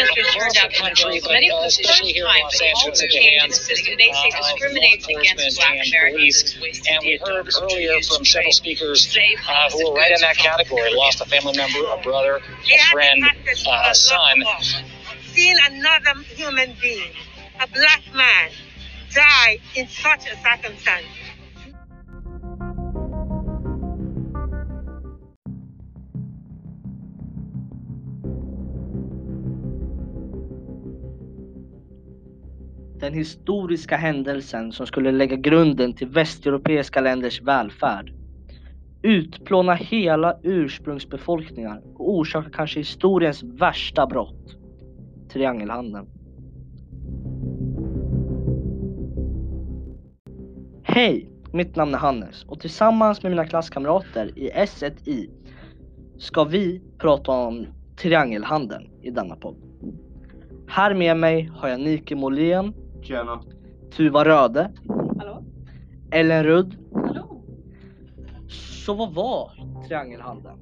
Protesters turned out but many for the first time in Los Angeles also at the changed in hands the. They say uh, discriminates against black and Americans police. is wasted And we heard earlier from several speakers uh, who were right in that category. Lost a family member, a brother, a friend, uh, a son. Seeing another human being, a black man, die in such a circumstance. Den historiska händelsen som skulle lägga grunden till västeuropeiska länders välfärd. Utplåna hela ursprungsbefolkningar och orsaka kanske historiens värsta brott. Triangelhandeln. Hej! Mitt namn är Hannes och tillsammans med mina klasskamrater i S1I ska vi prata om triangelhandeln i denna podd. Här med mig har jag Nike Molén, Tjena. Tuva Röde, Hallå? Ellen Rudd. Hallå? Så vad var triangelhandeln?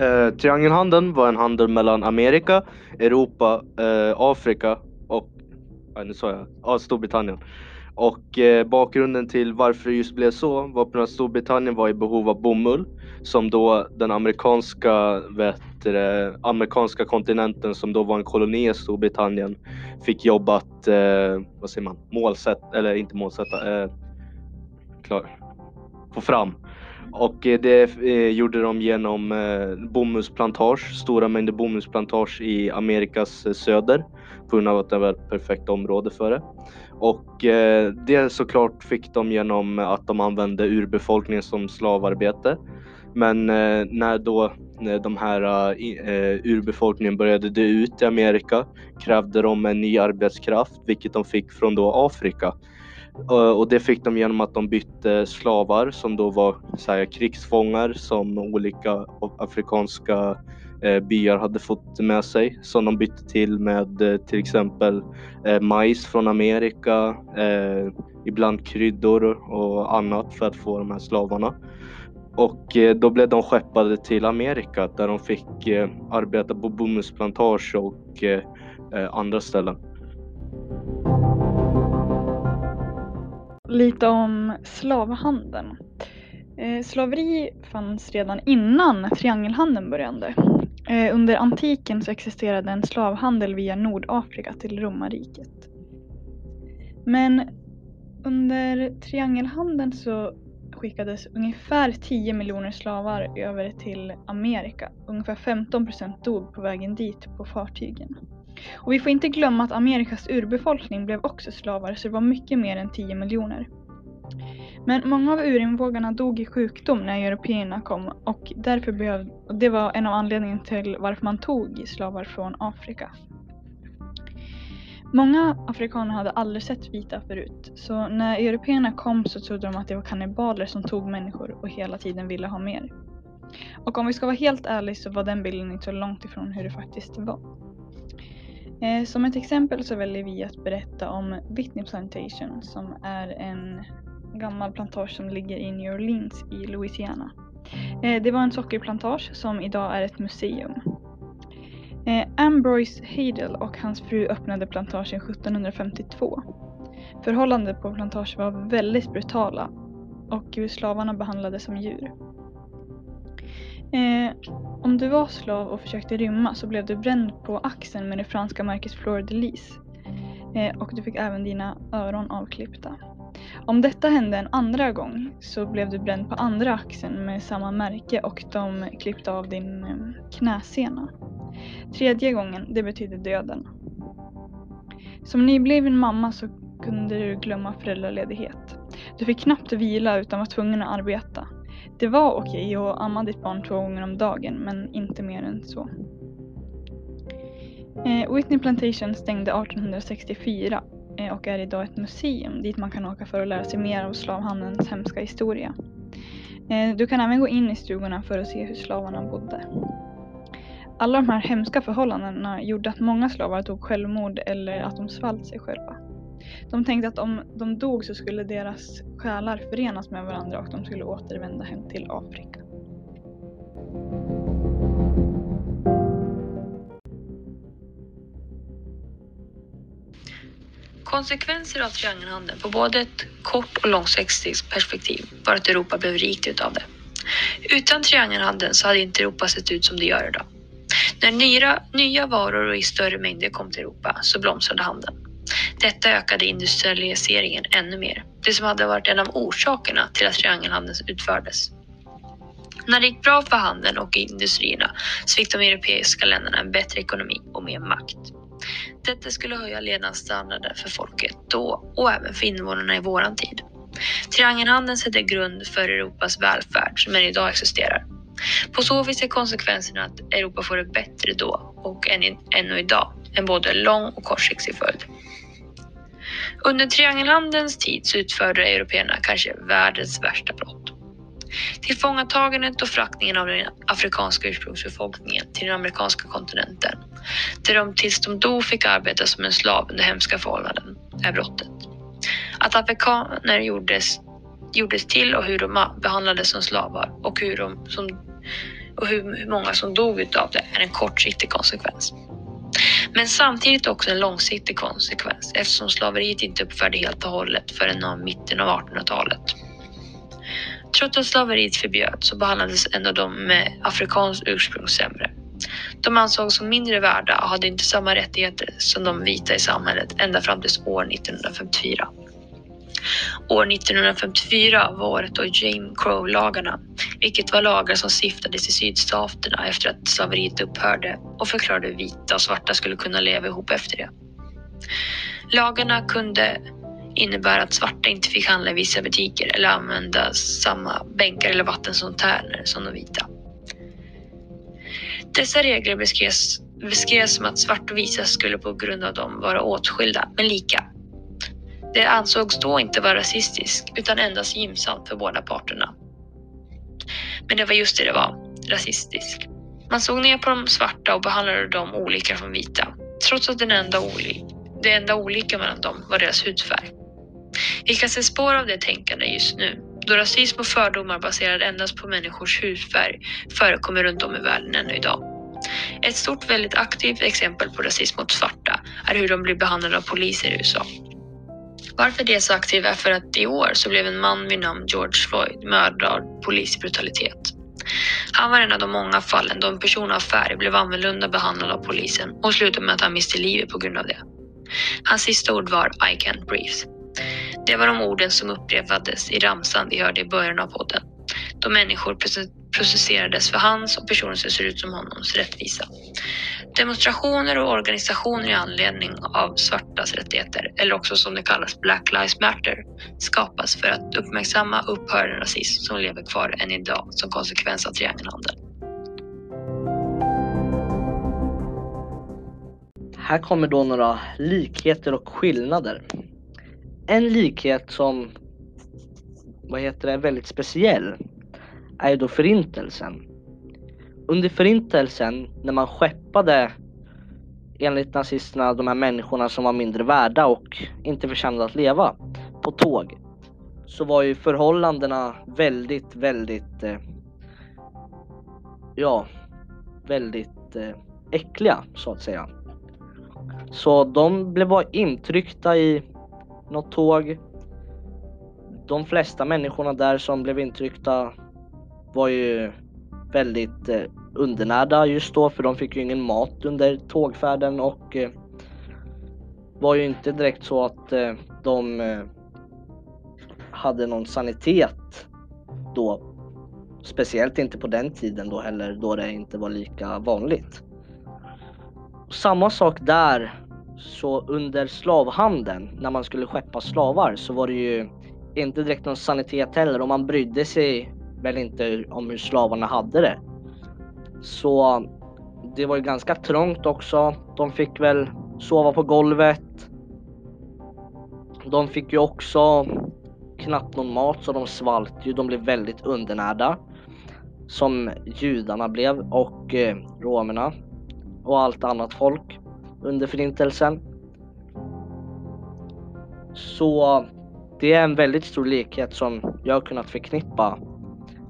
Eh, triangelhandeln var en handel mellan Amerika, Europa, eh, Afrika och ja, nu sa jag, ja, Storbritannien. Och eh, bakgrunden till varför det just blev så var på att Storbritannien var i behov av bomull som då den amerikanska, vet, heter det, amerikanska kontinenten som då var en koloni i Storbritannien fick jobba att, eh, vad säger man, målsätta, eller inte målsätta, eh, klar, få fram. Och eh, det eh, gjorde de genom eh, bomullsplantage, stora mängder bomullsplantage i Amerikas eh, söder på grund av att det var ett perfekt område för det. Och eh, det såklart fick de genom att de använde urbefolkningen som slavarbete. Men eh, när då de här uh, urbefolkningen började dö ut i Amerika krävde de en ny arbetskraft, vilket de fick från då Afrika. Uh, och det fick de genom att de bytte slavar som då var så här, krigsfångar som olika afrikanska uh, byar hade fått med sig. Som de bytte till med uh, till exempel majs från Amerika, ibland kryddor och annat för att få de här slavarna. Och eh, då blev de skeppade till Amerika där de fick eh, arbeta på bomullsplantage och eh, andra ställen. Lite om slavhandeln. Slaveri fanns redan innan triangelhandeln började. Under antiken så existerade en slavhandel via Nordafrika till romarriket. Men under triangelhandeln så skickades ungefär 10 miljoner slavar över till Amerika. Ungefär 15 procent dog på vägen dit på fartygen. Och vi får inte glömma att Amerikas urbefolkning blev också slavar så det var mycket mer än 10 miljoner. Men många av urinvågarna dog i sjukdom när européerna kom och därför behövde, och det var en av anledningarna till varför man tog slavar från Afrika. Många afrikaner hade aldrig sett vita förut så när européerna kom så trodde de att det var kannibaler som tog människor och hela tiden ville ha mer. Och om vi ska vara helt ärliga så var den bilden inte så långt ifrån hur det faktiskt var. Eh, som ett exempel så väljer vi att berätta om Whitney Plantation som är en gammal plantage som ligger i New Orleans i Louisiana. Eh, det var en sockerplantage som idag är ett museum. Eh, Ambroise Hadel och hans fru öppnade plantagen 1752. Förhållandena på plantagen var väldigt brutala och slavarna behandlades som djur. Eh, om du var slav och försökte rymma så blev du bränd på axeln med det franska märket Fleur de Lis. Eh, och du fick även dina öron avklippta. Om detta hände en andra gång så blev du bränd på andra axeln med samma märke och de klippte av din eh, knäsena. Tredje gången, det betydde döden. Som nybliven mamma så kunde du glömma föräldraledighet. Du fick knappt vila utan var tvungen att arbeta. Det var okej att amma ditt barn två gånger om dagen men inte mer än så. Eh, Whitney Plantation stängde 1864 eh, och är idag ett museum dit man kan åka för att lära sig mer om slavhandelns hemska historia. Eh, du kan även gå in i stugorna för att se hur slavarna bodde. Alla de här hemska förhållandena gjorde att många slavar tog självmord eller att de svalt sig själva. De tänkte att om de dog så skulle deras själar förenas med varandra och de skulle återvända hem till Afrika. Konsekvenser av triangelhandeln på både ett kort och långsiktigt perspektiv var att Europa blev rikt utav det. Utan triangelhandeln så hade inte Europa sett ut som det gör idag. När nya, nya varor och i större mängder kom till Europa så blomstrade handeln. Detta ökade industrialiseringen ännu mer, det som hade varit en av orsakerna till att triangelhandeln utfördes. När det gick bra för handeln och industrierna så fick de europeiska länderna en bättre ekonomi och mer makt. Detta skulle höja levnadsstandarden för folket då och även för invånarna i våran tid. Triangelhandeln sätter grund för Europas välfärd som än idag existerar. På så vis är konsekvenserna att Europa får det bättre då och än i, ännu idag, en både lång och kortsiktig följd. Under triangelhandelns tid så utförde européerna kanske världens värsta brott. Tillfångatagandet och fraktningen av den afrikanska ursprungsbefolkningen till den amerikanska kontinenten, där de tills de dog fick arbeta som en slav under hemska förhållanden, är brottet. Att afrikaner gjordes, gjordes till och hur de behandlades som slavar och hur, de, som, och hur många som dog utav det är en kortsiktig konsekvens. Men samtidigt också en långsiktig konsekvens eftersom slaveriet inte upphörde helt och hållet förrän av mitten av 1800-talet. Trots att slaveriet förbjöds så behandlades ändå de med afrikanskt ursprung sämre. De ansågs som mindre värda och hade inte samma rättigheter som de vita i samhället ända fram till år 1954. År 1954 var året då Jim Crow-lagarna, vilket var lagar som stiftades i sydstaterna efter att slaveriet upphörde och förklarade vita och svarta skulle kunna leva ihop efter det. Lagarna kunde innebära att svarta inte fick handla i vissa butiker eller använda samma bänkar eller vattenfontäner som de vita. Dessa regler beskrevs, beskrevs som att svarta och vita skulle på grund av dem vara åtskilda, men lika. Det ansågs då inte vara rasistiskt utan endast gynnsamt för båda parterna. Men det var just det det var, rasistiskt. Man såg ner på de svarta och behandlade dem olika från vita, trots att den enda oli det enda olika mellan dem var deras hudfärg. Vi kan se spår av det tänkande just nu, då rasism och fördomar baserade endast på människors hudfärg förekommer runt om i världen ännu idag. Ett stort, väldigt aktivt exempel på rasism mot svarta är hur de blir behandlade av poliser i USA. Varför det är så aktivt är för att i år så blev en man vid namn George Floyd mördad av polisbrutalitet. Han var en av de många fallen då en person av färg blev annorlunda behandlad av polisen och slutade med att han miste livet på grund av det. Hans sista ord var I can't breathe. Det var de orden som upprepades i ramsan vi hörde i början av podden. Då människor processerades för hans och personer som ser ut som honoms rättvisa. Demonstrationer och organisationer i anledning av svartas rättigheter, eller också som det kallas Black Lives Matter, skapas för att uppmärksamma upphörande rasism som lever kvar än idag som konsekvens av triangelhandeln. Här kommer då några likheter och skillnader. En likhet som vad heter det, är väldigt speciell är ju då förintelsen. Under förintelsen när man skeppade enligt nazisterna de här människorna som var mindre värda och inte förtjänade att leva på tåg så var ju förhållandena väldigt, väldigt eh, ja, väldigt eh, äckliga så att säga. Så de blev bara intryckta i något tåg. De flesta människorna där som blev intryckta var ju väldigt eh, undernärda just då för de fick ju ingen mat under tågfärden och eh, var ju inte direkt så att eh, de eh, hade någon sanitet då. Speciellt inte på den tiden då heller då det inte var lika vanligt. Samma sak där så under slavhandeln när man skulle skeppa slavar så var det ju inte direkt någon sanitet heller och man brydde sig väl inte om hur slavarna hade det. Så det var ju ganska trångt också. De fick väl sova på golvet. De fick ju också knappt någon mat så de svalt ju. De blev väldigt undernärda. Som judarna blev och eh, romerna och allt annat folk under förintelsen. Så det är en väldigt stor likhet som jag har kunnat förknippa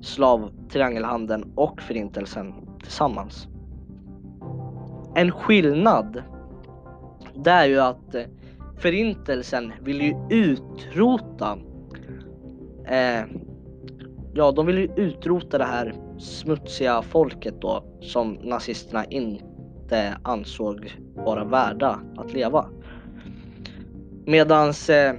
slavtriangelhandeln och förintelsen tillsammans. En skillnad det är ju att eh, förintelsen vill ju utrota eh, ja, de vill ju utrota det här smutsiga folket då som nazisterna inte ansåg vara värda att leva. Medans eh,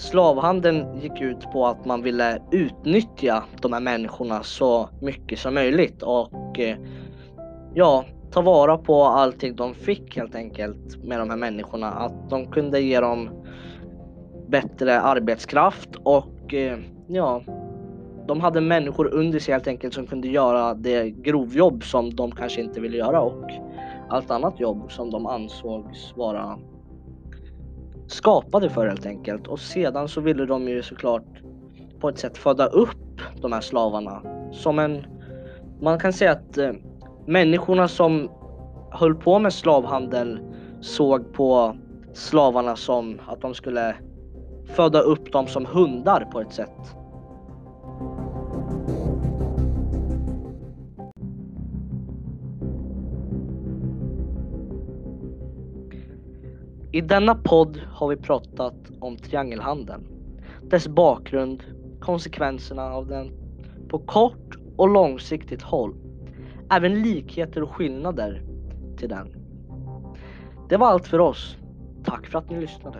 slavhandeln gick ut på att man ville utnyttja de här människorna så mycket som möjligt och eh, ja, ta vara på allting de fick helt enkelt med de här människorna. Att de kunde ge dem bättre arbetskraft och eh, ja, de hade människor under sig helt enkelt som kunde göra det grovjobb som de kanske inte ville göra och allt annat jobb som de ansågs vara skapade för helt enkelt. Och sedan så ville de ju såklart på ett sätt föda upp de här slavarna som en, man kan säga att eh, människorna som höll på med slavhandel såg på slavarna som att de skulle föda upp dem som hundar på ett sätt. I denna podd har vi pratat om triangelhandeln, dess bakgrund, konsekvenserna av den på kort och långsiktigt håll, även likheter och skillnader till den. Det var allt för oss. Tack för att ni lyssnade.